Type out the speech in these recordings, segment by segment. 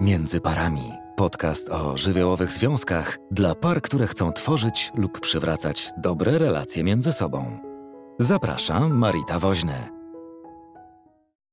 Między parami. Podcast o żywiołowych związkach dla par, które chcą tworzyć lub przywracać dobre relacje między sobą. Zapraszam, Marita Woźny.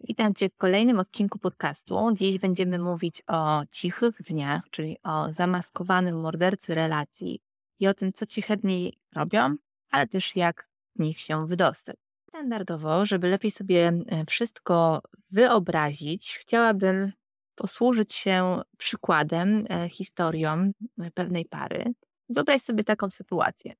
Witam Cię w kolejnym odcinku podcastu. Dziś będziemy mówić o cichych dniach, czyli o zamaskowanym mordercy relacji i o tym, co ciche dni robią, ale też jak z nich się wydostać. Standardowo, żeby lepiej sobie e, wszystko wyobrazić, chciałabym posłużyć się przykładem, e, historią e, pewnej pary. Wyobraź sobie taką sytuację,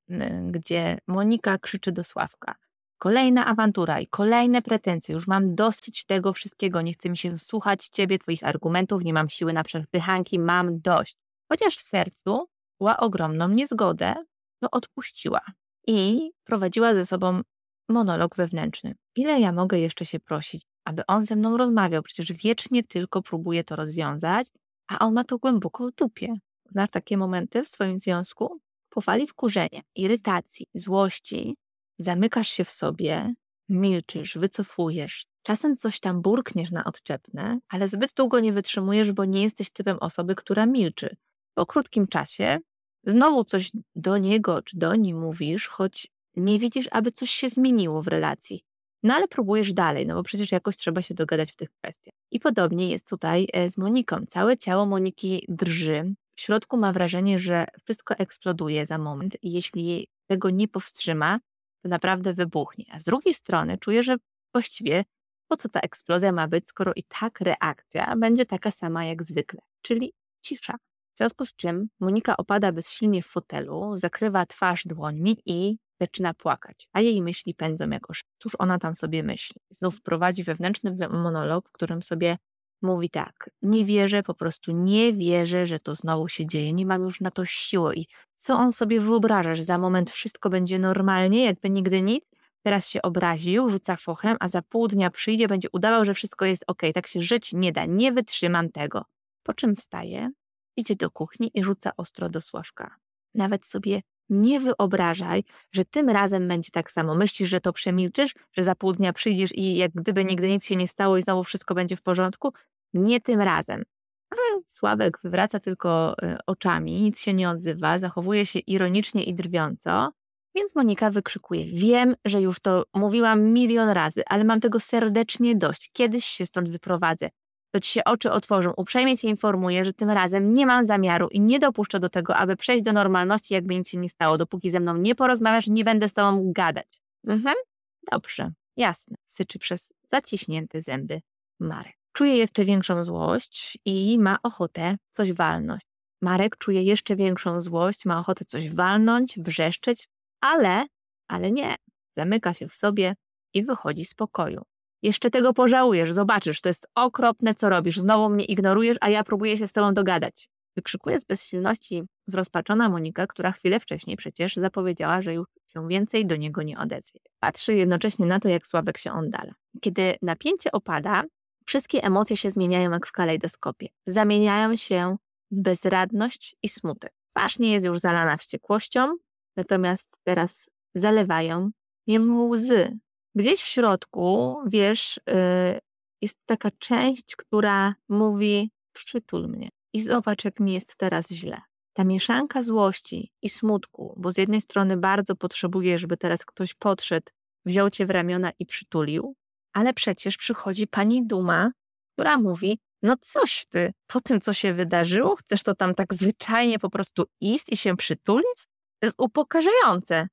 gdzie Monika krzyczy do Sławka. Kolejna awantura i kolejne pretensje. Już mam dosyć tego wszystkiego. Nie chcę mi się słuchać ciebie, twoich argumentów, nie mam siły na przepychanki, mam dość. Chociaż w sercu była ogromną niezgodę, to odpuściła i prowadziła ze sobą monolog wewnętrzny. Ile ja mogę jeszcze się prosić, aby on ze mną rozmawiał? Przecież wiecznie tylko próbuje to rozwiązać, a on ma to głęboko w dupie. Znasz takie momenty w swoim związku? Po fali wkurzenia, irytacji, złości, zamykasz się w sobie, milczysz, wycofujesz. Czasem coś tam burkniesz na odczepne, ale zbyt długo nie wytrzymujesz, bo nie jesteś typem osoby, która milczy. Po krótkim czasie znowu coś do niego czy do niej mówisz, choć nie widzisz, aby coś się zmieniło w relacji. No ale próbujesz dalej, no bo przecież jakoś trzeba się dogadać w tych kwestiach. I podobnie jest tutaj e, z Moniką. Całe ciało Moniki drży. W środku ma wrażenie, że wszystko eksploduje za moment i jeśli tego nie powstrzyma, to naprawdę wybuchnie. A z drugiej strony czuje, że właściwie po co ta eksplozja ma być, skoro i tak reakcja będzie taka sama jak zwykle, czyli cisza. W związku z czym Monika opada bezsilnie w fotelu, zakrywa twarz dłońmi i zaczyna płakać, a jej myśli pędzą jakoś. Cóż ona tam sobie myśli? Znów prowadzi wewnętrzny monolog, w którym sobie mówi tak, nie wierzę, po prostu nie wierzę, że to znowu się dzieje, nie mam już na to siły i co on sobie wyobraża, że za moment wszystko będzie normalnie, jakby nigdy nic, teraz się obraził, rzuca fochem, a za pół dnia przyjdzie, będzie udawał, że wszystko jest ok, tak się żyć nie da, nie wytrzymam tego. Po czym wstaje, idzie do kuchni i rzuca ostro do Sławka. Nawet sobie nie wyobrażaj, że tym razem będzie tak samo. Myślisz, że to przemilczysz, że za pół dnia przyjdziesz i jak gdyby nigdy nic się nie stało i znowu wszystko będzie w porządku? Nie tym razem. Sławek wywraca tylko e, oczami, nic się nie odzywa, zachowuje się ironicznie i drwiąco, więc Monika wykrzykuje: Wiem, że już to mówiłam milion razy, ale mam tego serdecznie dość. Kiedyś się stąd wyprowadzę to ci się oczy otworzą. Uprzejmie cię informuję, że tym razem nie mam zamiaru i nie dopuszczę do tego, aby przejść do normalności, jakby nic się nie stało. Dopóki ze mną nie porozmawiasz, nie będę z tobą gadać. Mhm. Dobrze, jasne, syczy przez zaciśnięte zęby Marek. Czuje jeszcze większą złość i ma ochotę coś walnąć. Marek czuje jeszcze większą złość, ma ochotę coś walnąć, wrzeszczeć, ale, ale nie. Zamyka się w sobie i wychodzi z pokoju. Jeszcze tego pożałujesz, zobaczysz, to jest okropne, co robisz. Znowu mnie ignorujesz, a ja próbuję się z tobą dogadać. Wykrzykuje z bezsilności zrozpaczona Monika, która chwilę wcześniej przecież zapowiedziała, że już się więcej do niego nie odezwie. Patrzy jednocześnie na to, jak Sławek się oddala. Kiedy napięcie opada, wszystkie emocje się zmieniają jak w kalejdoskopie. Zamieniają się w bezradność i smutek. Twarz nie jest już zalana wściekłością, natomiast teraz zalewają ją łzy, Gdzieś w środku, wiesz, y, jest taka część, która mówi: przytul mnie i zobacz, jak mi jest teraz źle. Ta mieszanka złości i smutku, bo z jednej strony bardzo potrzebuję, żeby teraz ktoś podszedł, wziął cię w ramiona i przytulił, ale przecież przychodzi pani Duma, która mówi: No coś ty, po tym, co się wydarzyło, chcesz to tam tak zwyczajnie po prostu iść i się przytulić? To jest upokarzające.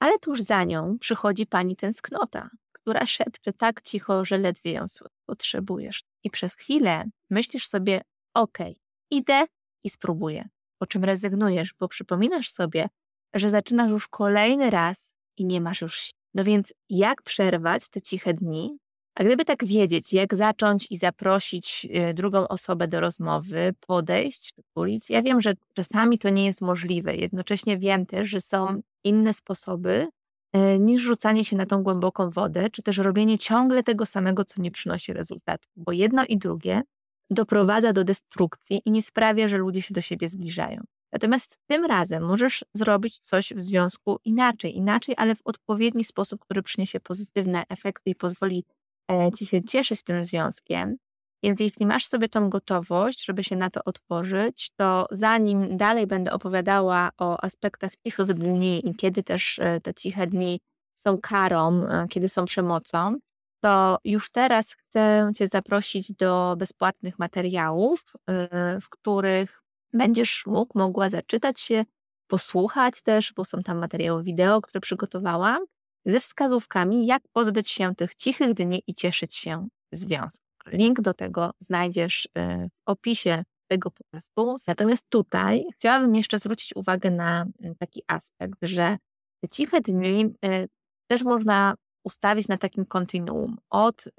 Ale tuż za nią przychodzi pani tęsknota, która szepcze tak cicho, że ledwie ją potrzebujesz. I przez chwilę myślisz sobie, okej, okay, idę i spróbuję. Po czym rezygnujesz, bo przypominasz sobie, że zaczynasz już kolejny raz i nie masz już sił. No więc jak przerwać te ciche dni? A gdyby tak wiedzieć, jak zacząć i zaprosić e, drugą osobę do rozmowy, podejść, przytulić, ja wiem, że czasami to nie jest możliwe. Jednocześnie wiem też, że są inne sposoby e, niż rzucanie się na tą głęboką wodę, czy też robienie ciągle tego samego, co nie przynosi rezultatu. Bo jedno i drugie doprowadza do destrukcji i nie sprawia, że ludzie się do siebie zbliżają. Natomiast tym razem możesz zrobić coś w związku inaczej, inaczej, ale w odpowiedni sposób, który przyniesie pozytywne efekty i pozwoli e, ci się cieszyć tym związkiem. Więc jeśli masz sobie tą gotowość, żeby się na to otworzyć, to zanim dalej będę opowiadała o aspektach cichych dni i kiedy też e, te ciche dni są karą, e, kiedy są przemocą, to już teraz chcę Cię zaprosić do bezpłatnych materiałów, e, w których będziesz mógł, mogła zaczytać się, posłuchać też, bo są tam materiały wideo, które przygotowałam, ze wskazówkami, jak pozbyć się tych cichych dni i cieszyć się związkiem. Link do tego znajdziesz y, w opisie tego podcastu. Natomiast tutaj chciałabym jeszcze zwrócić uwagę na mm, taki aspekt, że te ciche dni y, też można ustawić na takim kontinuum. Od y,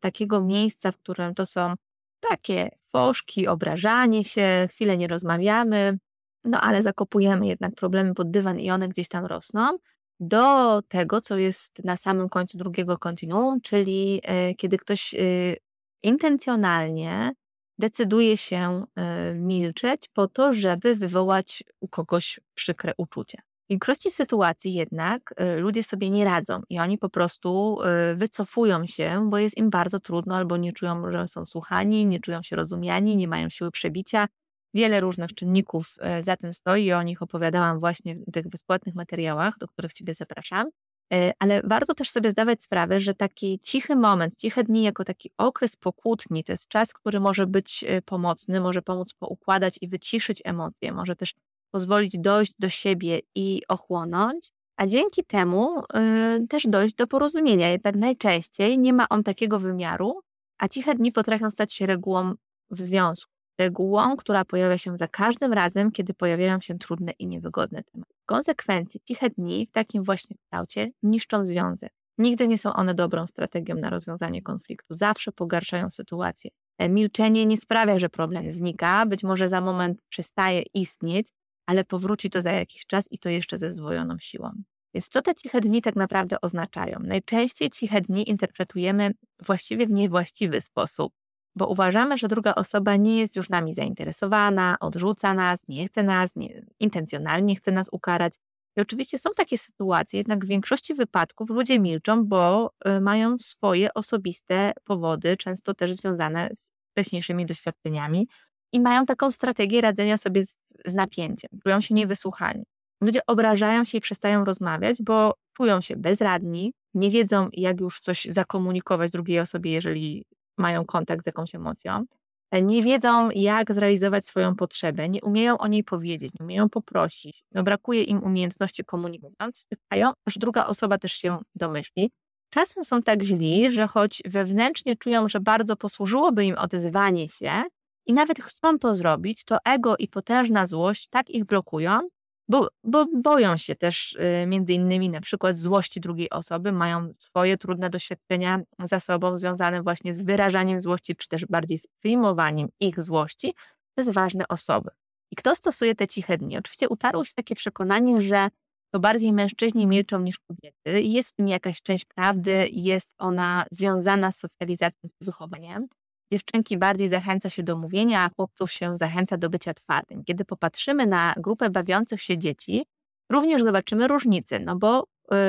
takiego miejsca, w którym to są takie foszki, obrażanie się, chwilę nie rozmawiamy, no ale zakopujemy jednak problemy pod dywan i one gdzieś tam rosną, do tego, co jest na samym końcu drugiego kontinuum, czyli kiedy ktoś intencjonalnie decyduje się y, milczeć po to, żeby wywołać u kogoś przykre uczucie. W większości sytuacji jednak y, ludzie sobie nie radzą i oni po prostu y, wycofują się, bo jest im bardzo trudno albo nie czują, że są słuchani, nie czują się rozumiani, nie mają siły przebicia. Wiele różnych czynników za tym stoi i o nich opowiadałam właśnie w tych bezpłatnych materiałach, do których Ciebie zapraszam. E, ale warto też sobie zdawać sprawę, że taki cichy moment, ciche dni jako taki okres pokłótni, to jest czas, który może być e, pomocny, może pomóc poukładać i wyciszyć emocje, może też pozwolić dojść do siebie i ochłonąć, a dzięki temu y, też dojść do porozumienia. Jednak najczęściej nie ma on takiego wymiaru, a ciche dni potrafią stać się regułą w związku regułą, która pojawia się za każdym razem, kiedy pojawiają się trudne i niewygodne tematy. W konsekwencji ciche dni w takim właśnie kształcie niszczą związek. Nigdy nie są one dobrą strategią na rozwiązanie konfliktu, zawsze pogarszają sytuację. E, milczenie nie sprawia, że problem znika, być może za moment przestaje istnieć, ale powróci to za jakiś czas i to jeszcze ze zdwojoną siłą. Więc co te ciche dni tak naprawdę oznaczają? Najczęściej ciche dni interpretujemy właściwie w niewłaściwy sposób bo uważamy, że druga osoba nie jest już nami zainteresowana, odrzuca nas, nie chce nas, nie, intencjonalnie chce nas ukarać. I oczywiście są takie sytuacje, jednak w większości wypadków ludzie milczą, bo y, mają swoje osobiste powody, często też związane z wcześniejszymi doświadczeniami i mają taką strategię radzenia sobie z, z napięciem, czują się niewysłuchani. Ludzie obrażają się i przestają rozmawiać, bo czują się bezradni, nie wiedzą, jak już coś zakomunikować drugiej osobie, jeżeli mają kontakt z jakąś emocją, e, nie wiedzą, jak zrealizować swoją potrzebę, nie umieją o niej powiedzieć, nie umieją poprosić, no brakuje im umiejętności komunikując, czekają, aż druga osoba też się domyśli. Czasem są tak źli, że choć wewnętrznie czują, że bardzo posłużyłoby im odezwanie się i nawet chcą to zrobić, to ego i potężna złość tak ich blokują, bo, bo boją się też y, między innymi na przykład złości drugiej osoby, mają swoje trudne doświadczenia za sobą związane właśnie z wyrażaniem złości, czy też bardziej z filmowaniem ich złości przez ważne osoby. I kto stosuje te ciche dni? Oczywiście utarło się takie przekonanie, że to bardziej mężczyźni milczą niż kobiety. Jest w tym jakaś część prawdy, jest ona związana z socjalizacją i wychowaniem dziewczynki bardziej zachęca się do mówienia, a chłopców się zachęca do bycia twardym. Kiedy popatrzymy na grupę bawiących się dzieci, również zobaczymy różnice, no bo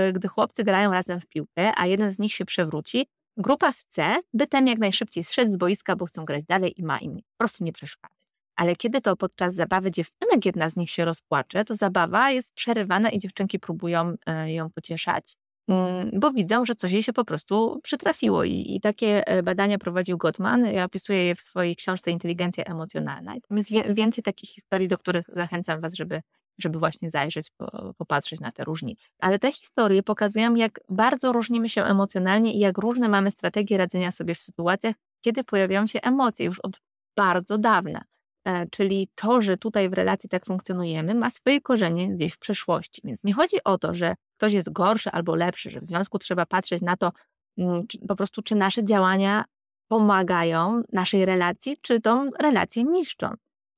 y, gdy chłopcy grają razem w piłkę, a jeden z nich się przewróci, grupa chce, by ten jak najszybciej zszedł z boiska, bo chcą grać dalej i ma im po prostu nie przeszkadzać. Ale kiedy to podczas zabawy dziewczynek jedna z nich się rozpłacze, to zabawa jest przerywana i dziewczynki próbują y, ją pocieszać. Mm, bo widzą, że coś jej się po prostu przytrafiło. I, I, takie e, badania prowadził Gottman. Ja opisuję je w swojej książce Inteligencja emocjonalna. Jest więcej takich historii, do których zachęcam Was, żeby, żeby właśnie zajrzeć, po, popatrzeć na te różnice. Ale te historie pokazują, jak bardzo różnimy się emocjonalnie i jak różne mamy strategie radzenia sobie w sytuacjach, kiedy pojawiają się emocje już od bardzo dawna. E, czyli to, że tutaj w relacji tak funkcjonujemy, ma swoje korzenie gdzieś w przeszłości. Więc nie chodzi o to, że ktoś jest gorszy albo lepszy, że w związku trzeba patrzeć na to, mm, po prostu, czy nasze działania pomagają naszej relacji, czy tą relację niszczą.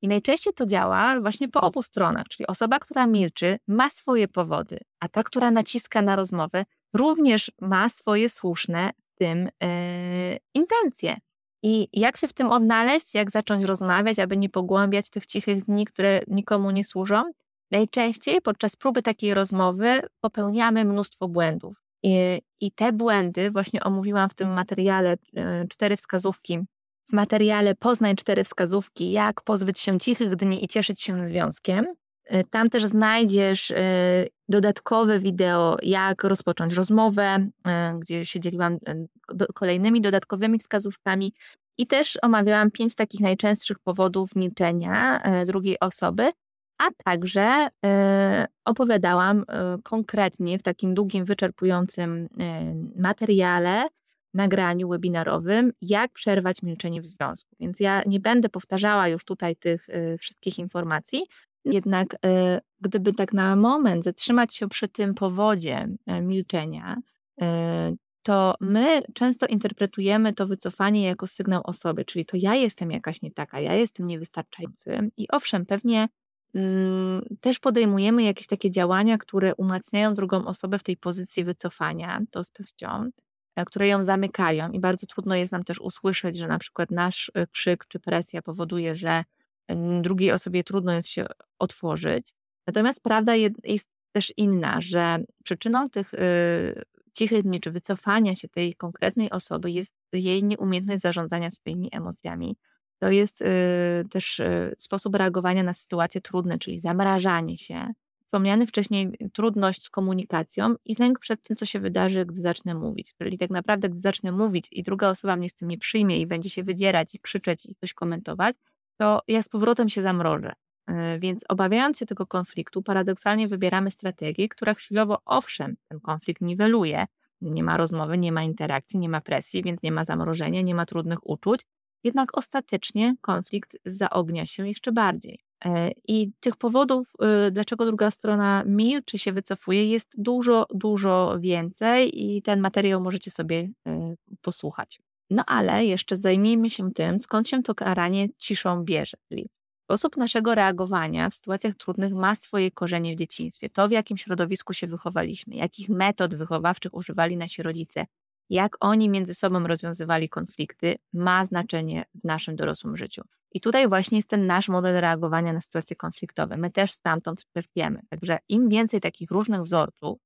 I najczęściej to działa właśnie po obu stronach, czyli osoba, która milczy, ma swoje powody, a ta, która naciska na rozmowę, również ma swoje słuszne w tym yy, intencje. I jak się w tym odnaleźć, jak zacząć rozmawiać, aby nie pogłębiać tych cichych dni, które nikomu nie służą? Najczęściej podczas próby takiej rozmowy popełniamy mnóstwo błędów. I, I, te błędy, właśnie omówiłam w tym materiale, e, cztery wskazówki, w materiale Poznaj cztery wskazówki, jak pozbyć się cichych dni i cieszyć się związkiem. Y, tam też znajdziesz y, dodatkowe wideo, jak rozpocząć rozmowę, y, gdzie się dzieliłam kolejnymi dodatkowymi wskazówkami i też omawiałam pięć takich najczęstszych powodów milczenia drugiej osoby, a także opowiadałam konkretnie w takim długim, wyczerpującym materiale, nagraniu webinarowym, jak przerwać milczenie w związku. Więc ja nie będę powtarzała już tutaj tych wszystkich informacji, jednak e, gdyby tak na moment zatrzymać się przy tym powodzie e, milczenia, e, to my często interpretujemy to wycofanie jako sygnał osoby, czyli to ja jestem jakaś nie taka, ja jestem niewystarczający. I owszem, pewnie mm, też podejmujemy jakieś takie działania, które umacniają drugą osobę w tej pozycji wycofania, to z pewnością, które ją zamykają i bardzo trudno jest nam też usłyszeć, że na przykład nasz krzyk czy presja powoduje, że drugiej osobie trudno jest się otworzyć. Natomiast prawda jest też inna, że przyczyną tych y, cichych dni czy wycofania się tej konkretnej osoby jest jej nieumiejętność zarządzania swoimi emocjami. To jest y, też y, sposób reagowania na sytuacje trudne, czyli zamrażanie się. Wspomniany wcześniej trudność z komunikacją i lęk przed tym, co się wydarzy, gdy zacznę mówić. Czyli tak naprawdę, gdy zacznę mówić i druga osoba mnie z tym nie przyjmie i będzie się wydzierać i krzyczeć i coś komentować, to ja z powrotem się zamrożę. E, więc obawiając się tego konfliktu, paradoksalnie wybieramy strategię, która chwilowo, owszem, ten konflikt niweluje. Nie ma rozmowy, nie ma interakcji, nie ma presji, więc nie ma zamrożenia, nie ma trudnych uczuć. Jednak ostatecznie konflikt zaognia się jeszcze bardziej. E, I tych powodów, y, dlaczego druga strona milczy, się wycofuje, jest dużo, dużo więcej, i ten materiał możecie sobie y, posłuchać. No ale jeszcze zajmijmy się tym, skąd się to karanie ciszą bierze. Czyli sposób naszego reagowania w sytuacjach trudnych ma swoje korzenie w dzieciństwie. To, w jakim środowisku się wychowaliśmy, jakich metod wychowawczych używali nasi rodzice, jak oni między sobą rozwiązywali konflikty, ma znaczenie w naszym dorosłym życiu. I tutaj właśnie jest ten nasz model reagowania na sytuacje konfliktowe. My też stamtąd czerpiemy. Także im więcej takich różnych wzorców,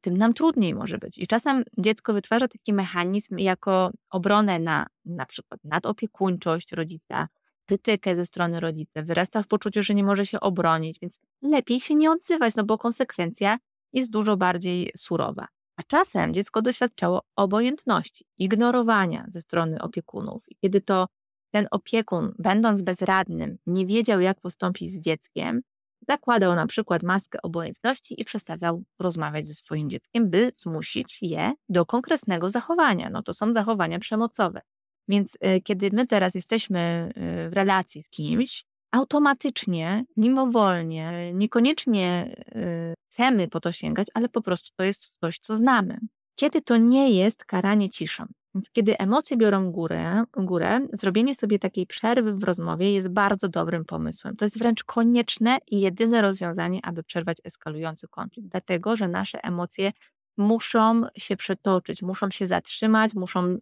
tym nam trudniej może być. I czasem dziecko wytwarza taki mechanizm jako obronę na na przykład nadopiekuńczość rodzica, krytykę ze strony rodzica, wyrasta w poczuciu, że nie może się obronić, więc lepiej się nie odzywać, no bo konsekwencja jest dużo bardziej surowa. A czasem dziecko doświadczało obojętności, ignorowania ze strony opiekunów. I kiedy to ten opiekun, będąc bezradnym, nie wiedział, jak postąpić z dzieckiem, zakładał na przykład maskę obojętności i przestawiał rozmawiać ze swoim dzieckiem, by zmusić je do konkretnego zachowania. No to są zachowania przemocowe. Więc y, kiedy my teraz jesteśmy y, w relacji z kimś, automatycznie, mimowolnie, niekoniecznie y, chcemy po to sięgać, ale po prostu to jest coś, co znamy. Kiedy to nie jest karanie ciszą, kiedy emocje biorą górę, górę, zrobienie sobie takiej przerwy w rozmowie jest bardzo dobrym pomysłem. To jest wręcz konieczne i jedyne rozwiązanie, aby przerwać eskalujący konflikt, dlatego że nasze emocje muszą się przetoczyć, muszą się zatrzymać, muszą y,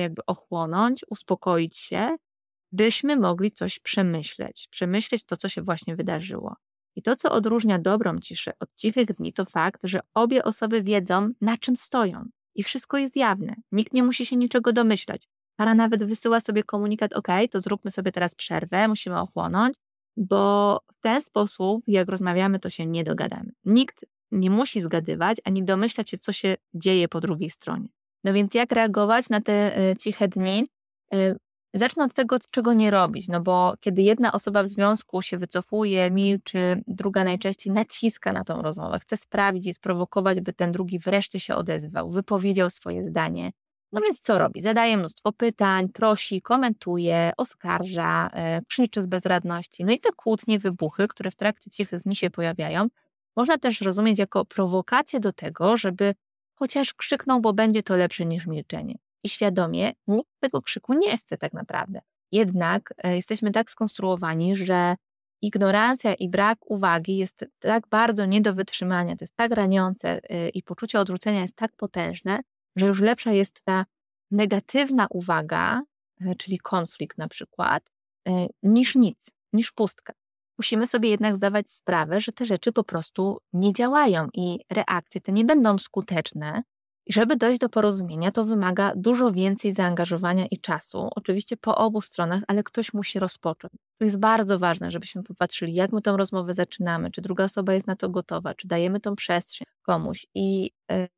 jakby ochłonąć, uspokoić się, byśmy mogli coś przemyśleć, przemyśleć to, co się właśnie wydarzyło. I to, co odróżnia dobrą ciszę od cichych dni, to fakt, że obie osoby wiedzą, na czym stoją i wszystko jest jawne. Nikt nie musi się niczego domyślać. Para nawet wysyła sobie komunikat: OK, to zróbmy sobie teraz przerwę, musimy ochłonąć, bo w ten sposób, jak rozmawiamy, to się nie dogadamy. Nikt nie musi zgadywać ani domyślać się, co się dzieje po drugiej stronie. No więc jak reagować na te e, ciche dni? Zacznę od tego, czego nie robić, no bo kiedy jedna osoba w związku się wycofuje, milczy, druga najczęściej naciska na tą rozmowę, chce sprawić i sprowokować, by ten drugi wreszcie się odezwał, wypowiedział swoje zdanie. No więc co robi? Zadaje mnóstwo pytań, prosi, komentuje, oskarża, e, krzyczy z bezradności. No i te kłótnie, wybuchy, które w trakcie cichych dni się pojawiają, można też rozumieć jako prowokację do tego, żeby chociaż krzyknął, bo będzie to lepsze niż milczenie i świadomie nikt tego krzyku nie chce tak naprawdę. Jednak e, jesteśmy tak skonstruowani, że ignorancja i brak uwagi jest tak bardzo nie do wytrzymania, to jest tak raniące e, i poczucie odrzucenia jest tak potężne, że już lepsza jest ta negatywna uwaga, e, czyli konflikt na przykład, niż nic, niż pustka. Musimy sobie jednak zdawać sprawę, że te rzeczy po prostu nie działają i reakcje te nie będą skuteczne, I żeby dojść do porozumienia, to wymaga dużo więcej zaangażowania i czasu, oczywiście po obu stronach, ale ktoś musi rozpocząć. To jest bardzo ważne, żebyśmy popatrzyli, jak my tą rozmowę zaczynamy, czy druga osoba jest na to gotowa, czy dajemy tą przestrzeń komuś. I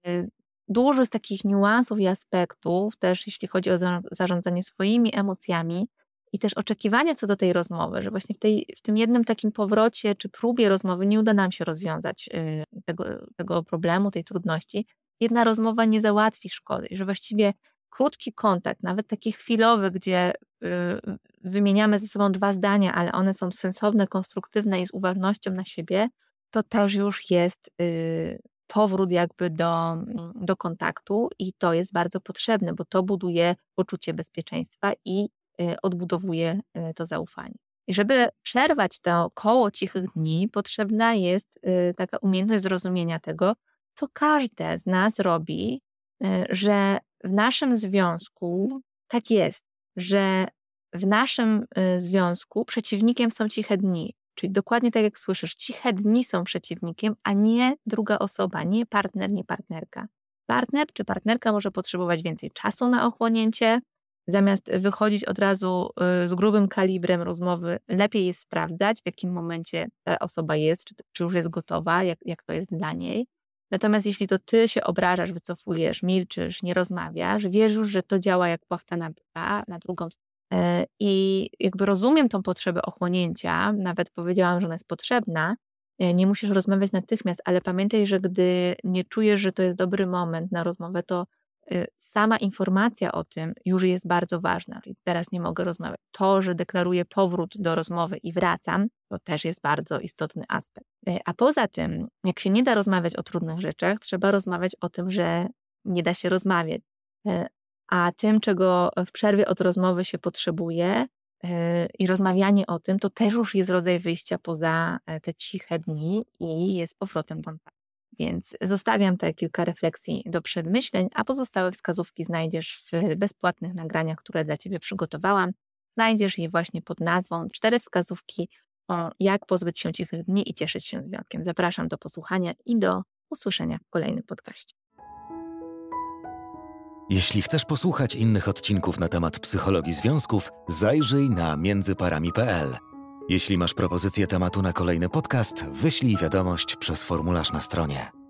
yy, dużo jest takich niuansów i aspektów, też jeśli chodzi o zarządzanie swoimi emocjami i też oczekiwania co do tej rozmowy, że właśnie w, tej, w tym jednym takim powrocie czy próbie rozmowy nie uda nam się rozwiązać yy, tego, tego problemu, tej trudności, jedna rozmowa nie załatwi szkody, że właściwie krótki kontakt, nawet taki chwilowy, gdzie y, wymieniamy ze sobą dwa zdania, ale one są sensowne, konstruktywne i z uważnością na siebie, to też już jest y, powrót jakby do, do kontaktu i to jest bardzo potrzebne, bo to buduje poczucie bezpieczeństwa i y, odbudowuje to zaufanie. I żeby przerwać to koło cichych dni, potrzebna jest taka umiejętność zrozumienia tego, co każde z nas robi, e, że w naszym związku tak jest, że w naszym e, związku przeciwnikiem są ciche dni. Czyli dokładnie tak jak słyszysz, ciche dni są przeciwnikiem, a nie druga osoba, nie partner, nie partnerka. Partner czy partnerka może potrzebować więcej czasu na ochłonięcie. Zamiast wychodzić od razu e, z grubym kalibrem rozmowy, lepiej jest sprawdzać, w jakim momencie ta osoba jest, czy, czy już jest gotowa, jak, jak to jest dla niej. Natomiast jeśli to ty się obrażasz, wycofujesz, milczysz, nie rozmawiasz, wiesz już, że to działa jak płachta na na drugą stronę. I jakby rozumiem tą potrzebę ochłonięcia, nawet powiedziałam, że ona jest potrzebna, e, nie musisz rozmawiać natychmiast, ale pamiętaj, że gdy nie czujesz, że to jest dobry moment na rozmowę, to sama informacja o tym już jest bardzo ważna. Teraz nie mogę rozmawiać. To, że deklaruję powrót do rozmowy i wracam, to też jest bardzo istotny aspekt. Y, a poza tym, jak się nie da rozmawiać o trudnych rzeczach, trzeba rozmawiać o tym, że nie da się rozmawiać. Y, a tym, czego w przerwie od rozmowy się potrzebuje, i rozmawianie o tym, to też już jest rodzaj wyjścia poza e, te ciche dni i jest powrotem do więc zostawiam te kilka refleksji do przemyśleń, a pozostałe wskazówki znajdziesz w bezpłatnych nagraniach, które dla Ciebie przygotowałam. Znajdziesz je właśnie pod nazwą Cztery wskazówki o jak pozbyć się cichych dni i cieszyć się związkiem. Zapraszam do posłuchania i do usłyszenia w kolejnym podcaście. Jeśli chcesz posłuchać innych odcinków na temat psychologii związków, zajrzyj na międzyparami.pl. Jeśli masz propozycję tematu na kolejny podcast, wyślij wiadomość przez formularz na stronie.